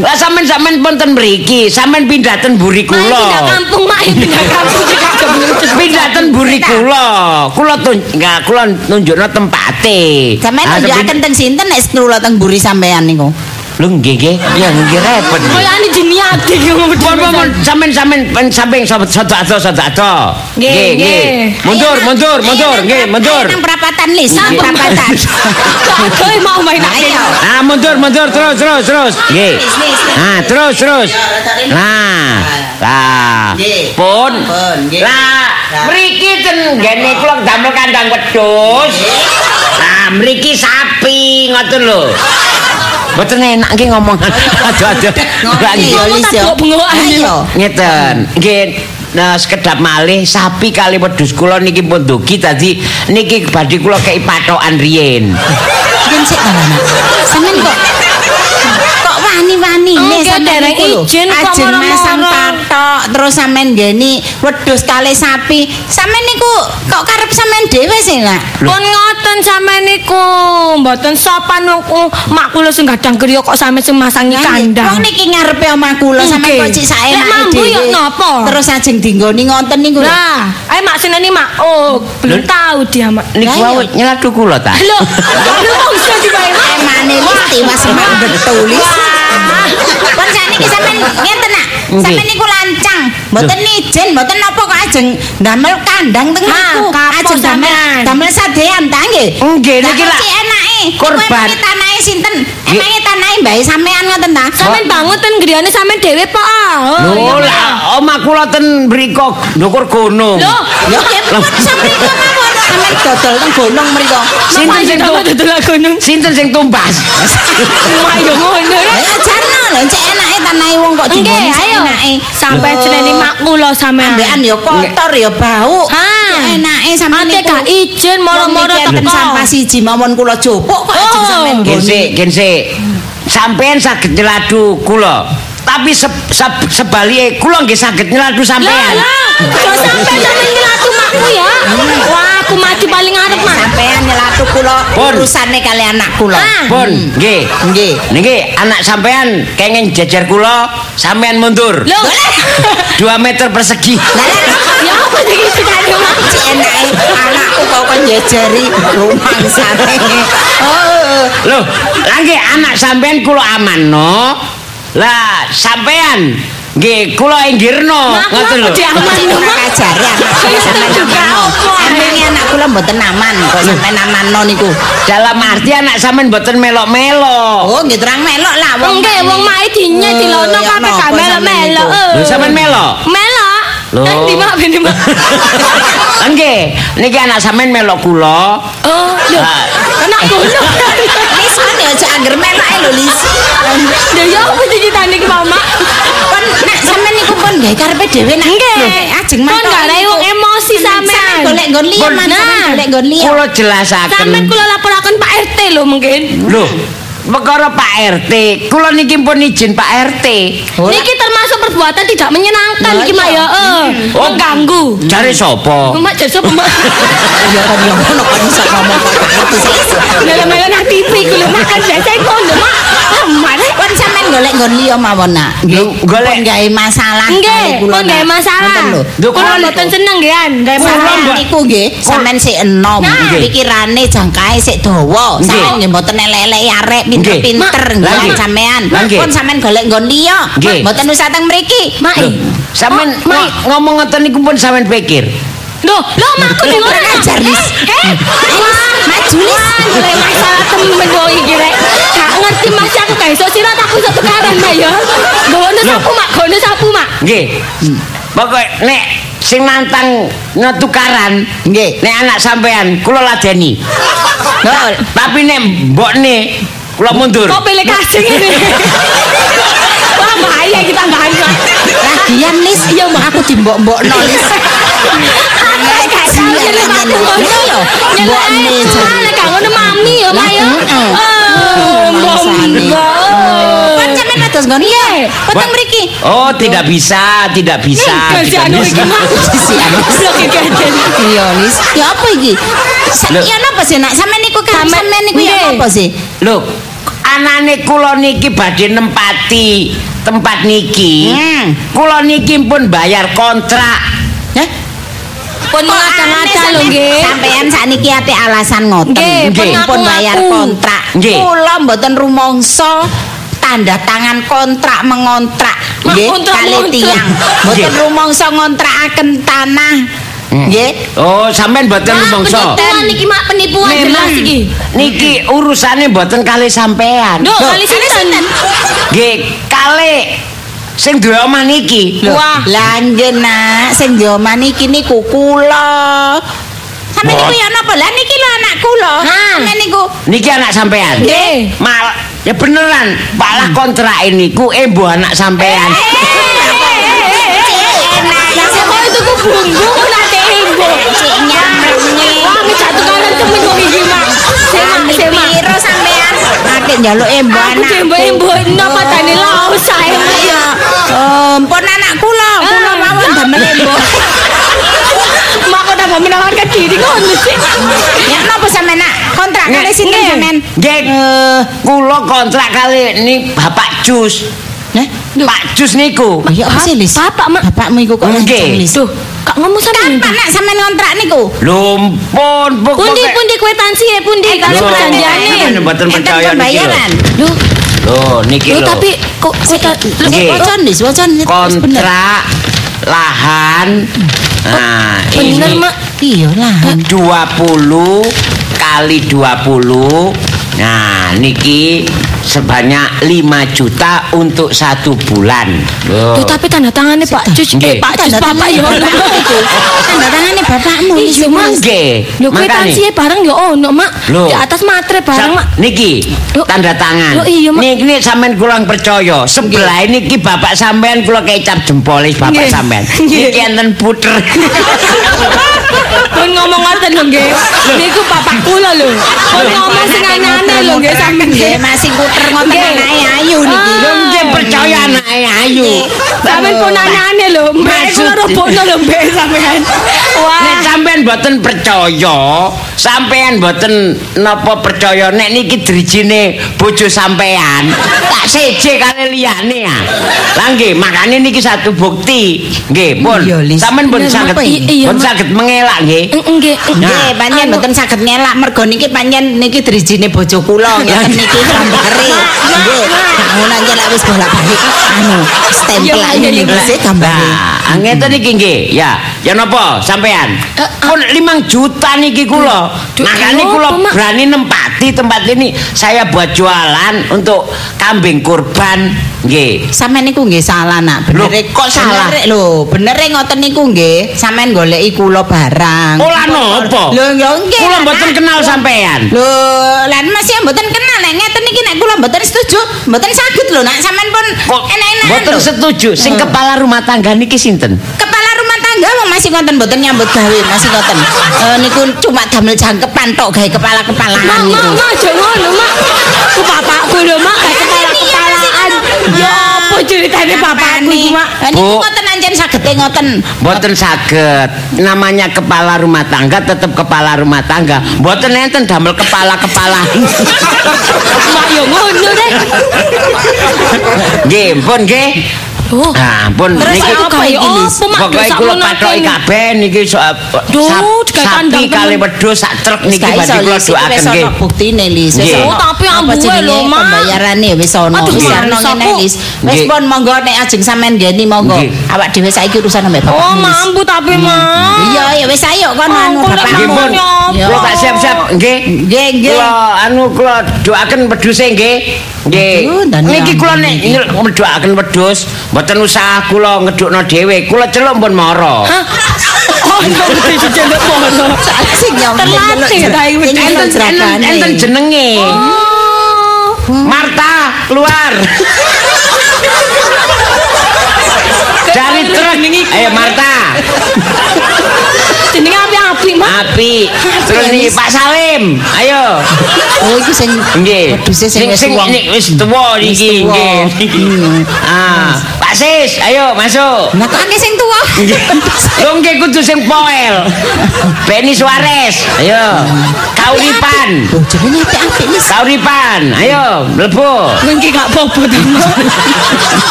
Lah sampean sampean pun ten mriki, sampean pindah ten buri Mak pindah kula. kampung, Mak pindah kampung juga gak Pindah ten buri kula. Kula tun enggak kula nunjukno tempate. Sampeyan Ah, nunjukaken teng sinten nek kula teng buri sampean niku. Lho nggih nggih, ya nggih repot. Kaya ani jeniati ngomong Pun pun pun sampean sampean pen samping satu ado satu ado. Nggih, nggih. Mundur mundur mundur nggih mundur. Nang perapatan nang Sampun. perapatan. Kowe mau main Ayo. Ah mundur mundur terus terus terus. Nggih. Lis, lis, lis. Ah terus terus. Nah, lah. Nggih. Pun. Lah, mriki ten ngene kula damel kandang wedhus. Nah, mriki sapi ngoten lho. Mboten enak nggih ngomong. Lis ya. bengok-bengokan iki. Ayo. Ngeten, nggih Nah, sekedap malih sapi kali wedhus kula niki pun dugi dadi niki badhe kula kei patokan riyen. Yen sik ta Nak. Sampeyan kok kok wani-wani ne sampeyan kok Ajeng masang patok terus sampean nggeni wedhus kali sapi. Sampean niku kok karep sampean dhewe sih, Nak? Pun ngoten sampean niku, mboten sopan wong mak kula sing gadang griya kok sampe sing masangi kandang. Wong niki ngarepe omah kula sampean kok cik saenake mambu dhewe. ya napa? Terus ajeng dinggoni ngonten niku. Lah, ayo mak seneni mak. Oh, belum tahu dia mak. Niku Lah, wae iya. nyeladu kula ta. Lho, lho mongso dibae. Emane wis tiwas semak betulis. Pun saniki sampean ngenten nak. Sampean niku lancang, mboten ijen, mboten napa kok ajeng damel kandang teng niku. Ajeng damel sampean. damel sadean ta nggih. Nggih, Lah, niki kok cik enake. Korban. Kuwi emangnya tanahe sinten? Emangnya tanahe mbae sampean ngoten ta? Sampeyan bangun ten griyane sampeyan dhewe po. Oh, Lho lah omah kula ten mriko ndukur gunung. Lho, Ya nggih pun sampeyan Sampeyan dodol teng gunung mriku. Sinten sing dodol gunung. Sinten sing tumbas? Wah, yo ngono ya. Ya jarno lho cek enake tanahe wong kok ayo. enake. Sampai seneni mak kula sampean. Ambekan ya kotor ya bau. Ha. Enake sampean Ate gak ijen moro-moro teko sampah siji mawon kula jupuk kok ajeng Oh. sampean Gen nggoni. sik, gen sik. Sampeyan saged nyeladu kula. Tapi se se sebalike kula nggih saged nyeladu Lah, sampeyan. lah. Kok sampai sampean nyelatu makku ya? Wah, aku mati paling ngarep mak. Sampean nyelatu kula Pun. urusane kali anak kula. Ah. Pun, nggih. Nggih. Niki anak sampean kenging jejer kula, sampean mundur. Lho. 2 meter persegi. Ya apa iki mak? Cek enake anakku kok kon njejeri rumangsane. Oh. Loh, lah nggih anak sampean kula amanno. Lah sampean nggih kula inggirno, ngoten lho. aku diaman lho, ora Mak. kajari anak apa, kula mboten aman kok sampean amanno niku. Dalam arti anak sampean mboten melok-melok. Oh, nggih terang melok lah wong. Nggih, wong mae dinye Eh, dilono ya kabeh napa gak melo-melo. Lho sampean melok? Melok. Loh. Endi mak ben mak? Nggih, niki anak sampean melok kula. Oh, lho. Ah. Anak kulo. Lis ya aja angger melok ae lho Lis. Lho ya apa ceritane iki Mak? Kon nek gawe karepe dhewe nak. Nggih. Ajeng Kon mantuk gak wong emosi sampean. Golek nggon liya Kon- man, sampean Nah. golek nggon liya. Kula jelasaken. Sampeyan kula laporaken Pak RT lho mungkin. Lho, perkara Pak RT, kula niki pun izin Pak RT. Ora. Niki termasuk perbuatan tidak menyenangkan iki Mak ya. Eh, Oh. mengganggu. Cari sapa? Mak jasa Mak. Ya kan ya ngono kon iso ngomong sih. Melo-melo nang TV ku lho Mak kan biasa ngono Mak. Kon sampean golek nggon liya mawon nak. Golek- gawe masalah. Nggih, pun gawe masalah. Lho. Kula mboten seneng nggih gawe Kula masalah. niku nggih sampean sik enom, pikirane jangkae sik dawa. Sampean nggih mboten elek-elek arek pinter-pinter Nggih. Sampean. Pun sampean golek nggon liya. Mboten usah teng mriki. Mak. Lho, sampean ngomong ngoten niku pun sampean pikir. Loh, loh makku di Kurang ajar, Lis. Eh, wah, maju, Lis. Golek masalah temen kok iki rek. Gak ngerti Mas aku gak iso sirat aku iso tukaran Mak ya. Gono sapu Mak, gono sapu Mak. Nggih. Pokoke nek sing nantang nyetukaran Nggih. nek anak sampean kula ladeni. Tapi nek mbokne kula mundur. Kok pilih kasing ini. Wah, bahaya kita bahaya. lagian Lis, iya mbok aku dimbok-mbokno Lis. Aku gak tau jadi aku ngono lho. Mbok Nyelek, nih, Jan. ah, nek gak ngono mami ya Mak ya. Heeh. Oh, Mangsane. mbok. Kan sampean atus nggon iya. Potong Wah. mriki. Oh, tidak bisa, tidak bisa. Kasih tidak anu bisa. iki Mak. Sisi anu. Blok iki kajen. Iya, Lis. Ya apa iki? Sa- Lho. Ya napa sih nak? Sampean niku kan Sampean- sampean niku ya Nggih. apa sih? Loh, anane kula niki badhe nempati tempat niki. Hmm. Kula niki pun bayar kontrak. Hah? Pun ngada-ngada lho nggih. Sampean sakniki ate alasan ngoten. Nggih, pun bayar kontrak. Nggih. Kula mboten rumangsa tanda tangan kontrak mengontrak nggih kali tiyang. Mboten rumangsa ngontrakaken tanah. Nggih. Oh, sampean boten Mak, rumangsa. penipuan iki Mak, penipuan jelas iki. Niki urusane boten kali sampean. Duh, kali sinten? Nggih, kali sing duwe omah niki. Wah. Lah nggih nak, sing joman iki niku kula. Sampeyan niku ya napa? Lah niki lho anak kula. Ha. Sampeyan niku Niki anak sampean. Nggih. Mal ya beneran, malah kontrak niku embo anak sampean. Lah kok itu ku bumbu nate embo. Cik nyamrene. Wah, ngejak tukaran temen kok iki Mak. Piro sampean? Akeh njaluk embo Aku anak. dembo-embo napa tane laos sae Mak ya. Oh, pun anak kula, kula Ah. melembok. Mak kok tambah menawarkan diri ngono sih. Ya napa sampean nak kontrak kali sinten Nggih. sampean? Nggih, kula kontrak kali ini Bapak Jus. Heh? Pak Jus niku. Ya apa sih, Lis? Bapak, Mak. Bapakmu iku kok Nggih. lancang, Lis. Duh, kak ngomong sama Kapan nak sampean kontrak niku? Lumpun Pundi pokoknya. pundi kwetansi ya pundi kali Loh, perjanjiane. sampean mboten Enten percaya niki lho. Loh, niki loh lho. tapi kok wocon Lis, bener. kontrak lahan nah bener mak. Iya lah. 20 kali 20 nah niki sebanyak 5 juta untuk satu bulan Loh. Duh tapi tanda tangannya Pak Nggih. eh Pak Tanda Bapak ya tangannya ono. itu. Tanda tangannya bapakmu. Iya Mas. Nggih, Lho makane. kwetansi barang ya ono Mak. Loh. Di atas matre barang Sa- Mak. Niki Loh. tanda tangan. Loh, iya, Mak. Niki ini sampean kurang percaya. Sebelah niki bapak sampean kula kecap jempolis bapak sampean. Niki enten puter. Pun ngomong ngoten lho nggih. Niku bapak kula lho. Pun ngomong sing aneh-aneh lho nggih sampean Nggih, masih puter ngoten anake ayu niki. Lho nggih percaya anake ayu. Sampeyan pun aneh-aneh lho. Maksud- kula robokno lho mbak sampean. Nek Wah. sampean mboten percaya, sampean mboten napa percaya nek niki drijine bojo sampean, tak seje kali liyane ya. Lah nggih, makane niki satu bukti. Nggih, pun. Sampean pun saged pun saged mengelak nggih. Nggih. Nggih, panjen Anu. mboten saged ngelak mergo niki panjen niki drijine bojo kula ngeten niki gambare. Nggih, ngono aja lek wis bolak-balik anu stempel niki iya. sih gambare. Nah, ngeten iki nggih. Ya, ya napa sampean? Eh, Pun 5 juta niki kula. Makane kula berani nempati tempat ini saya buat jualan untuk kambing kurban. Nggih. Sampeyan niku nggih salah nak, bener kok salah? Bener lho, bener ngoten niku nggih. Sampeyan goleki kula barang. Ola napa? Lho, lho nggih. Kula mboten kenal sampean. Lho, lan masih mboten kenal nek ngeten iki nek kula mboten setuju, mboten saged lho nak sampean pun Kok enak-enakan mboten setuju sing kepala rumah tangga niki sinten? Kepala rumah tangga wong masih ngoten mboten nyambut gawe, masih ngoten. Eh niku cuma damel jangkepan tok gawe kepala-kepalaan Mak, mak, niku. mak, aja ngono, mak. Ku bapakku lho, mak, kepala-kepalaan. Ya apa ceritanya bapakku iku, mak? Niku Bu. ngoten anjen sagete ngoten. Mboten saged. Namanya kepala rumah tangga tetap kepala rumah tangga. Mboten enten damel kepala-kepalaan. Mak yo ngono deh. Nggih, pun nggih. Oh. Nah, pun niki apa iki? Pokoke kula pathoki akeh. kabeh niki digawe sapi kali wedhus sak truk niki badhe kula doaken wis nggih. buktine Lis. Oh, tapi ambuhe jenenge, lho, Mak. Pembayarane wis ana. Wis ana ngene Lis. Wis pun monggo nek ajeng sampean geni monggo. Awak dhewe saiki urusan ambek bapak. Oh, mampu tapi, mak. Iya, ya wis ayo kon anu bapak. Nggih, pun. Kula tak siap-siap nggih. Nggih, nggih. Kula anu kula doaken wedhuse nggih. Nggih. Niki kula nek ngedoaken wedhus, mboten usah kula ngedukno dhewe. Kula celuk pun mara. Hah? Oh, diceluk. Sing. Enten enten jenenge. Oh. Marta keluar. Dari truk Ayo Marta. Jenenge api-api, mak. Api. Terus nih Pak Salim. Ayo. Oh, iku sing Nggih. wedhuse sing wis tuwa. wis iki nggih. Ah, Pak Sis, ayo masuk. Nah, kok akeh sing tuwa? Lho nggih kudu sing poel. Benny Suarez. Ayo. Kauripan. Oh, jenenge apik-apik Lis. Kauripan. Ayo, mlebu. Mungkin gak apa-apa ta, mak.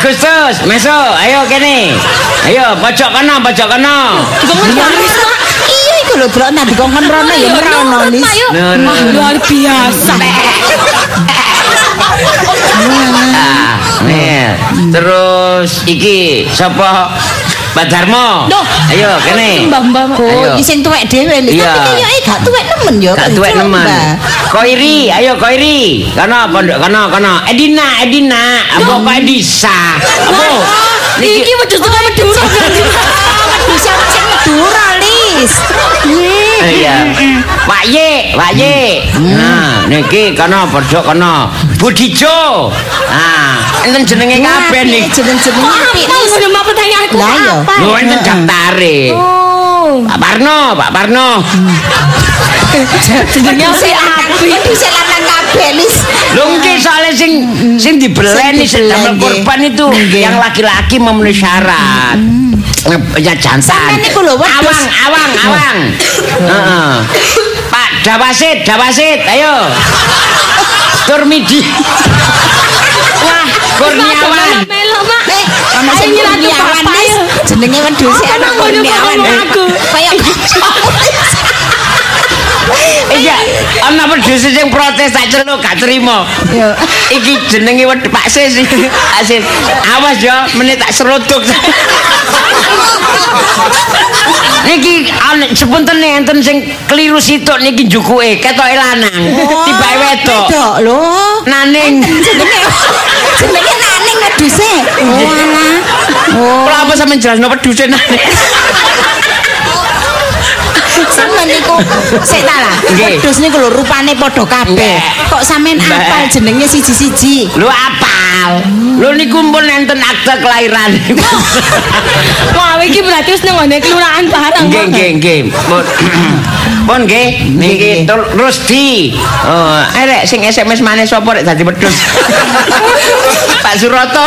Agustus, masuk. Ayo kene. Ayo, pojok kono, pojok kono. Dikongkon baris, mak. Iya iku lho, Bro, nek dikongkon rono ya merono Lis. Mak, yuk. Nun. Wah, Luar biasa. Ah, nih. Terus iki sapa? Pak Darmo. Duh. Ayo kene. Mbak-mbak, Mak. Oh, Ayo. iki sing tuwek dhewe Lis. Iya. Tapi kayake gak tuwek nemen ya. Gak tuwek nemen. Koiri, ayo Koiri. Kono pondok kono kono. Edina, Edina. Apa kok Edisa? Apa? Iki wedhus tekan Madura berarti. Bisa sing Madura Lis. Iya. Pak Ye, Pak Ye. Nah, niki kono pondok kono. Budijo. Nah, enten jenenge kabeh niki. Jeneng-jeneng Wah, apik apa ngono mak pertanyaanku Lah, apa? Lho enten daftare. Oh. Pak Parno, Pak Parno. Jenenge si api. Bisa lanang kabeh Lis. Lho nggih soalnya sing sing dibeleni Sing dibeleni. korban itu yang laki-laki memenuhi syarat. Ya jantan. Sampeyan niku lho. Awang, awang, awang. Heeh. Pak Dawasit, Dawasit, ayo. Turmidi. Wah, Kurniawan. Melo, Mak. Eh, ana sing ke kurniawan. Jenenge wedhus Apa ana kurniawan. ngomong aku? Kaya Iya, ana wedhus sing protes tak celuk gak terima. Yo. Iki jenenge wedhus Pak Sis. Pak Sis. Awas ya, menit tak seruduk. niki ana sepunten enten sing keliru situk niki jukuke ketoke lanang. Tibake wedok. Wedok lho. Naning. Jenenge jenenge naning wedhuse. Oh alah. Oh, Kula apa sampean jelasno wedhuse naning. sampean niku sik ta lah. Wedhus niku lho rupane padha kabeh. Kok sampean apal jenenge siji-siji? Lu apal. Lu niku pun enten akte kelahiran. Wah, iki berarti wis nang ngene kelurahan bareng. Nggih nggih nggih. Pun nggih niki Tul- Rusdi. Oh, arek sing SMS maneh sapa rek dadi wedhus. Pak Suroto.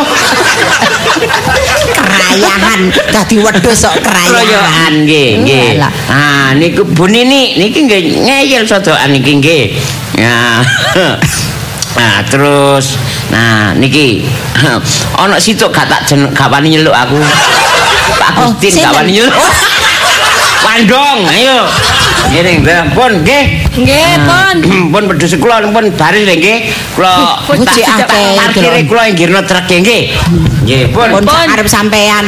Kerayahan dadi wedhus kok Kroyokan kerayahan. nggih nggih. Ah niku Bu Nini niki nggih ngeyel sodokan niki nggih. Nah, terus nah niki ana situk gak tak jen gak wani nyeluk aku. Pak Oh, Gustin gak wani nyeluk. Wandong, ayo. Nggih, nggih, pun nggih. Nggih, Pon. pun pedhus kula pun baris lho nggih. Kula Pun tak tak akeh parkire kula nggirno truk nggih. Nggih, pun. Pun Pun. arep sampean.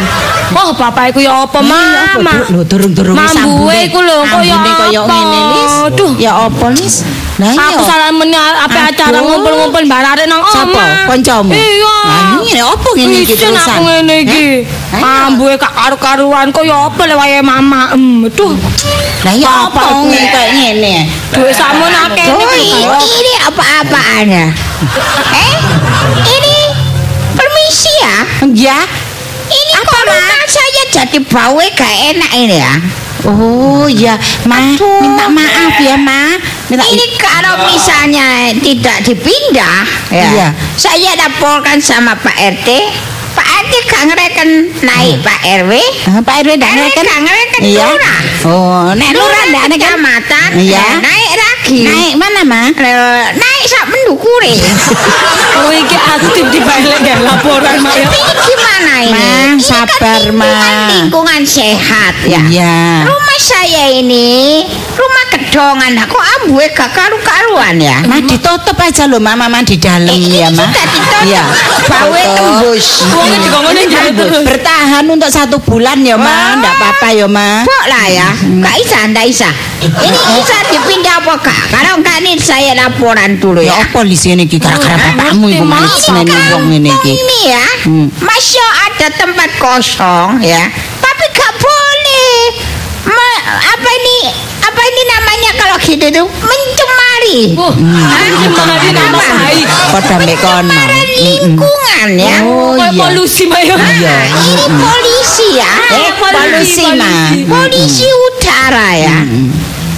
Oh, bapak iku ya apa, Mama? Lho durung-durung Mambuhe iku lho kaya Ambune kaya apa? ngene Lis. Ya apa Lis? Lah iya. Aku salah meni apa acara ngumpul-ngumpul barare nang omah. Sapa? Kancamu? Iya. Lah, ini apa ngene iki Isin terusan? aku ngene iki. Heh? Ayo. Ambuhe gak karu-karuan kaya apa le wayahe mama. Aduh. Lah ya apa Apa ngene kaya ngene? Duit samun akeh iki. ini, ini apa-apaan ya? Eh? Ini permisi ya? Ya. Ini apa, kok saya jadi bau gak enak ini ya? Oh ya, Ma, minta maaf ya, Ma. Minta ini kalau misalnya tidak dipindah, ya, saya laporkan sama Pak RT. Pak RT gak ngereken naik Pak RW. Pak RW gak ngereken? Gak ngereken iya. lurah. Oh, nek lurah ndak ngereken kecamatan. Iya. Naik lagi. Naik mana, Ma? naik sak mendukure. Oh iki aktif dibalik ya laporan mak ya. Gimana ini? Ma, Ini sabar, kan Ma. lingkungan, sehat ya. Iya. Rumah saya ini rumah gedongan. Nah, Kok ambuhe gak karu-karuan ya? Ma ditutup aja loh Ma, Mama di dalam Eh, ya Ma. Iya. Tutup. tembus. Wong Bertahan untuk satu bulan ya Ma, enggak apa-apa ya Ma. Kok lah ya? Gak bisa, ndak bisa. Ini bisa dipindah apa kak? Kalau enggak nih saya laporan dulu Ya apa di sini iki gara-gara bapakmu iku Ma. manis wong ngene iki. ini ya, Hmm. masya ada tempat kosong ya, tapi gak boleh. Ma- apa ini? Apa ini namanya kalau gitu tuh mencemari? Wah, Hah? mencemari nama mek kono. Pencemaran lingkungan ya. Oh Kayak iya. polusi mak ya. Iya. Nah, ini polisi ya. Eh, polusi, Ma. polusi. Polisi udara ya.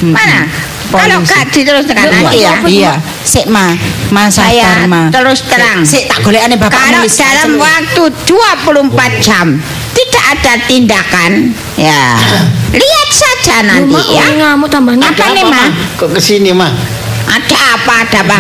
Mana? Kalau gak diteruskan nanti ya. Iya, sik Ma, Ma Saya Ma. terus terang. Sik tak golekane bapakmu Kalau wis dalam waktu 24 jam tidak ada tindakan, ya lihat saja nanti Mak, ya. ngamuk tambah Apa nih, Ma? Kok kesini mah? Ada apa, ada apa?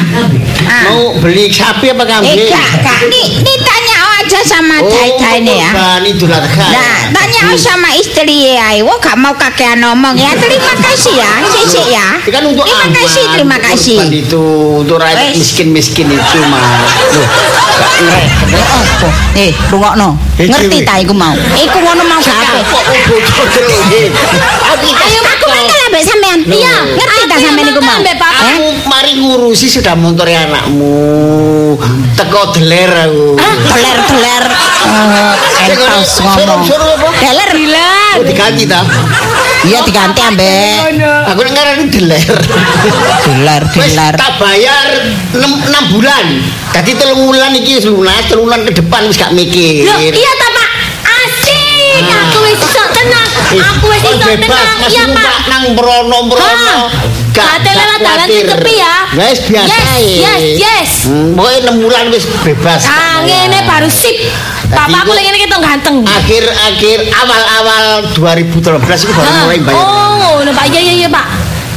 Ah. Mau beli sapi apa Eh, kambing? kak, kak, ini, ini tanya aja sama Oh, Dai ini ya. Bani Idul Adha. Nah, tanya sama istri ya, wo gak mau kakean ngomong ya. Terima kasih ya, sisi ya. Kan untuk Terima aman, kasih, terima untuk kasih. itu untuk rakyat miskin-miskin itu mah. Loh, gak ngerek. Apa? Eh, rungokno. Eh, Ngerti Dewi. ta iku mau? Iku ngono mau gak apa. Ayo, aku mantel ambek sampean. Iya, Ngerti ta sampean iku mau? Aku mari ngurusi sudah motori anakmu. Teko deler aku. Teler-teler. Eh, entos ngomong. Deler. Bilang. Oh, diganti ta? Iya diganti ambek Aku nek ngarani deler. deler, Wes deler. tak bayar 6, bulan. Dadi telung wulan iki wis lunas, telung wulan ke depan wis gak mikir. Iya. Aku wis iso tenang. Eh, Aku wis iso bebas tenang. Iya Pak. nang mrono-mrono. Ate lewat dalan sing sepi ya. Wes biasa Yes, yes, yes. Hmm, Pokoknya 6 bulan wis bebas. Ah, ngene baru sip. Bapakku lagi ngene kita ganteng. Akhir-akhir awal-awal 2013 itu baru mulai bayar. Oh, ngono Pak. Iya iya iya, Pak.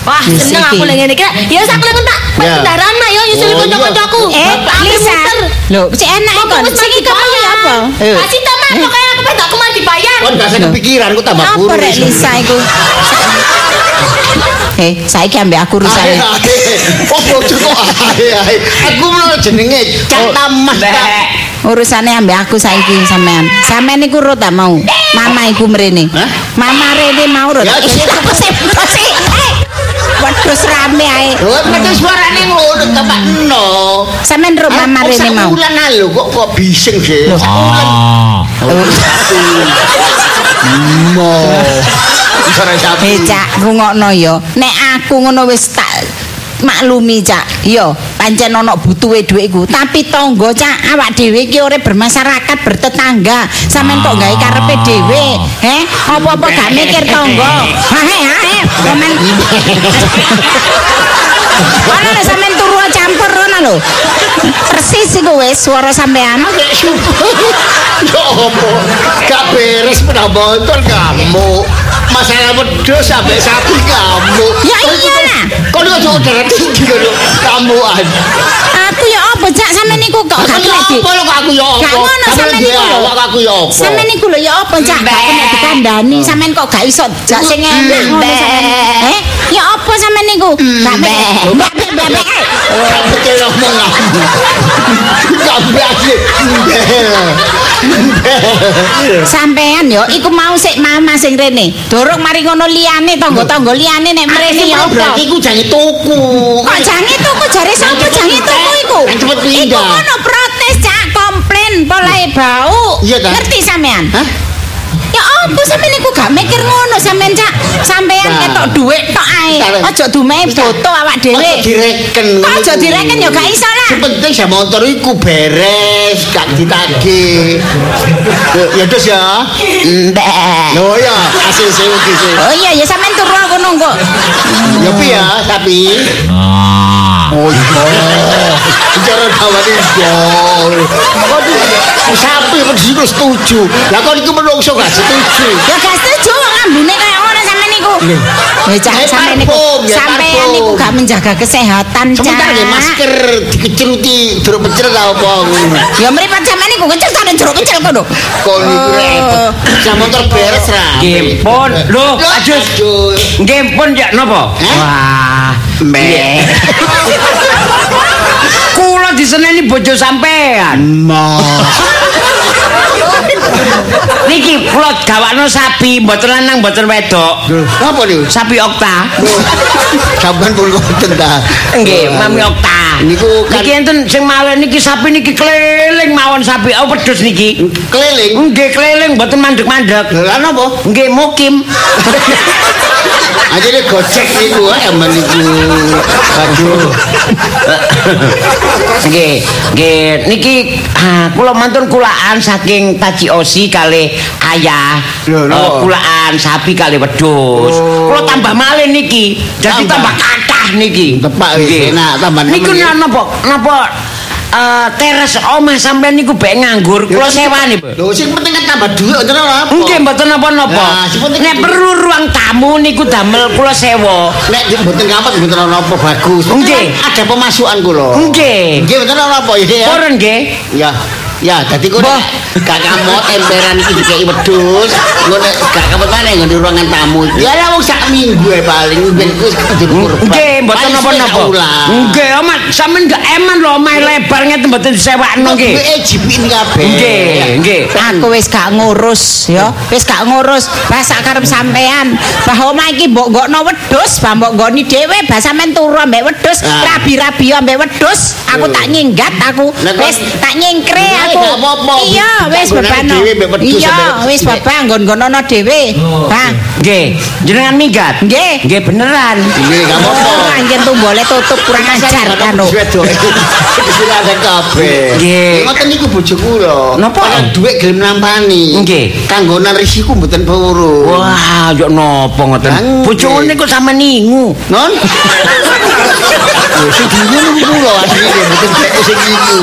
Wah, seneng aku lagi ngene. Ya sak klepon Pak. Pak Ya. kendaraan Mak yo nyusul Oh, kanca-kancaku. Eh, Pak, Lisa. Lho, cek enak Kok wis ya apa? Kasih Mak, pokoknya aku pengen aku mati bayar. Kon gak kepikiran, ku tambah Apa kurus. rek Lisa iku? Eh, saiki ambek aku ae. Oh, bojo kok ae, ae. Aku mau jenenge Cak Tamas. Nek. Urusane ambek aku saiki sampean. Sampean iku tak mau. Mama iku mrene. Hah? Mama rene mau urut. Ya, Eh, rame ae. Lho, nek suarane ngono Bapak no. Sampean urut mama rene mau. Bulan lalu kok kok bising sih. Ah. Mo. Suara sapi. Eh, Cak, rungokno yo. Nek aku ngono wis tak maklumi Cak. Yo, pancen ono butuhe dhuwit iku. Tapi tangga Cak, awak dhewe iki ora bermasyarakat, bertetangga. Sampeyan kok gawe karepe dhewe. Heh, apa-apa gak mikir tangga. Ha he, ha he. Sampeyan Ana lho sampeyan turu campur ngono lho. Persis iku wis swara sampean. Ya? Gak beres botol kamu. Masalah wedhus sampai sapi kamu. Ya iyalah. Kau ini kok darah tinggi kau kamu aja. Aku ya apa Cak sampeyan niku kok gak Aku kena di- apa lo aku ya apa? Gak ngono dia niku lho. awak aku ya apa? Sampeyan niku lho ya apa Cak? Gak kena dikandani, sampeyan kok gak iso jak sing enak ngono sampeyan. Eh, ya apa sampeyan niku? Gak mek. Mbak mbak mbak. mbak. Gak betul ngomong kamu. Gak berani. Sampeyan yo iku mau sik mama sing rene. Dorong mari ngono liyane tangga-tangga liyane nek mrene apa? berarti ku jangan tuku. Kok jange tuku jare sapa jange tuku iku? Cepet Iku pindah. ngono protes Cak, komplain polahe bau. Iya, Ta? Ngerti sampean? Hah? Ya apa sampean niku gak mikir ngono sampean Cak. Sampean ketok dhuwit tok ae. Aja dumehe foto awak dhewe. direken. Kok aja direken ya gak iso lah. Yang penting saya motor iku beres, gak ditagih. Ya terus ya. Mbak. Loh ya, hasil saya sih. Oh iya ya sampean turu aku nunggu. Ya pi ya, tapi Ah. Oh iya. Bicara kawan. Kau tuh sapi bersih setuju. Lah kau itu menungso gak setuju. Ya gak setuju ambune sampean niku. Cak, Ya, sampean niku sampean parfum. niku gak menjaga kesehatan Cak. Sebentar ya masker dikeceruti jeruk pecel tau apa ngono. Ya mripat sampean niku kecil tak jeruk kecil kono. Kau niku Oh. repot. Saya motor beres ra. Nggih pun. Lho, ajus. Nggih pun ya napa? Hah? Wah. Mbak. Kula diseneni bojo sampean. Niki kula gawakno sapi, mboten lanang mboten wedok. Apa nih? Sapi okta. Sampai pun ngoten ta. Nggih, mami okta. Niku kan Niki enten sing malih niki sapi niki keliling mawon sapi. Oh wedhus niki. keliling. Nggih keliling mboten mandek-mandek. Lah napa? Nggih mukim. Aja deh gocek niku eh emang niku. Aduh. Nggih, nggih niki ah, kula mantun kulaan saking Taji Osi kali ayah. Lho. Eh, kulaan sapi kali wedhus. Oh. Kula tambah malih niki. Jadi Tambah. kathah niki. Tepak Nggih. enak tambah Niku nemen. napa napa eh, teres omah sampean niku bae nganggur. Kula sewani. Lho sing penting tambah duit ngoten apa? Nggih mboten napa-napa. Nek perlu ruang tamu niku damel kula sewa. Nek mboten ngampet mboten ana apa bagus. Nggih. Ada pemasukan kula. Nggih. Nggih mboten ana apa ya. Purun nggih. Ya. Ya, dadi kok gak kamot emperan iki dikeki wedhus, ngono nek gak kamot maneh nggon di ruangan tamu. Ya lah wong sak minggu ae paling ben wis kudu kurban. Nggih, mboten napa-napa. Nggih, Mas, sampean gak eman lho omahe lebar ngeten mboten disewakno nggih. Duwe jipin kabeh. Nggih, nggih. Aku wis gak ngurus ya, wis gak ngurus. Bah sak karep sampean, bah omah iki mbok nggokno wedhus, bah mbok nggoni dhewe, bah sampean turu ambek wedhus, Ah. rabi-rabi ambek wedhus. Aku tak nyinggat aku. Wis tak nyingkre aku. Iya, wis wedhus Iya, wis bapak nggon-nggon ana dhewe. Bang. Nggih, jenengan minggat. Nggih. Nggih beneran. Nggih, gak apa-apa. Oh, anjen tumbole tutup kurang ajar kan lho. Wis ada kabeh. Nggih. Ngoten niku bojo kula. Napa? Dhuwit gelem nampani. Nggih. Kanggonan risiku mboten purun. Wah, yo napa ngoten. Bojomu niku sampe ningu. Non? Lho sing dingu niku kula asline mboten dhek sing niku.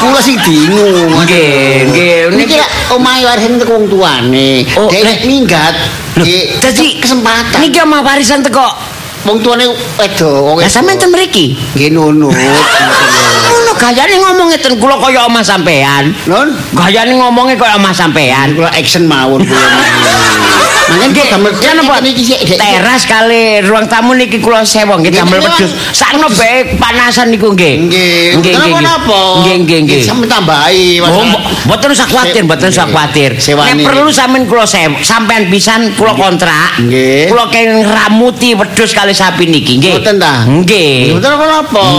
Kula sing dingu. Nggih, nggih. Niki omahe warisan teko wong tuane. Dhek nek minggat nggih dadi kesempatan. Niki omah warisan teko. wong tuane wedo, wong Lah sampean ten mriki. nggih nunut. Ngono gayane ngomong ngeten kula kaya omah sampean. Non? Gayane ngomongnya kaya omah sampean. Kula action mawon kula. Mangken Nggih, damel Dek. Teras kali ruang tamu niki kula sewa nggih Nggih, damel nggih, wedhus. Sakno bae panasan niku nggih. Nggih. Nggih, nggih. Napa? Nggih, nggih, nggih. Sampe tambahi. Oh, mbo- mboten usah kuwatir, mboten usah kuwatir. Nek perlu sampean kula sewa, sampean pisan kula kontrak. Nggih. Kula kenging ramuti wedhus kali sapi niki, nggih. Mboten ta? Nggih. Mboten.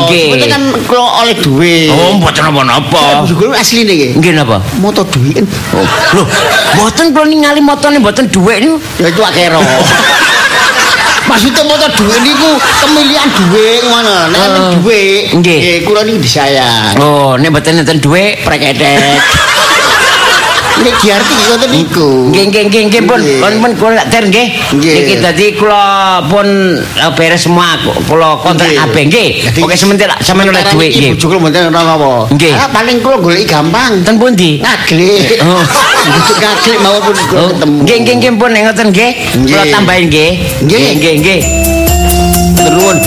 Nggih. Mboten kan kula oleh duit. Oh, mboten napa-napa. Juga asli niki. Nggih napa? Moto duit. Oh, lho, mboten kula ningali motone mboten dhuwit niku. Ya itu akero. Maksudnya moto duit niku kemilian duit ngono. Nek Oh. duit, Nggih. nggih kula niki disayang. Oh, nek mboten enten dhuwit Prekedet. Nek diarti ngoten niku. Nggih nggih nggih nggih pun pun pun kula tak ter nggih. Niki dadi kula pun eh, beres semua ku- kula kontrak kabeh nggih. Oke sementir sampeyan oleh sementara dhuwit niki nggih. Bojo kula mboten ora apa. Nggih. Ah, paling kula golek gampang. Ten pundi? Ngaglik. Oh. Bojo ngaglik mawon pun kula Oh, ketemu. Nggih nggih nggih pun ngoten nggih. Kula tambahin nggih. Nggih. nggih nggih. Terus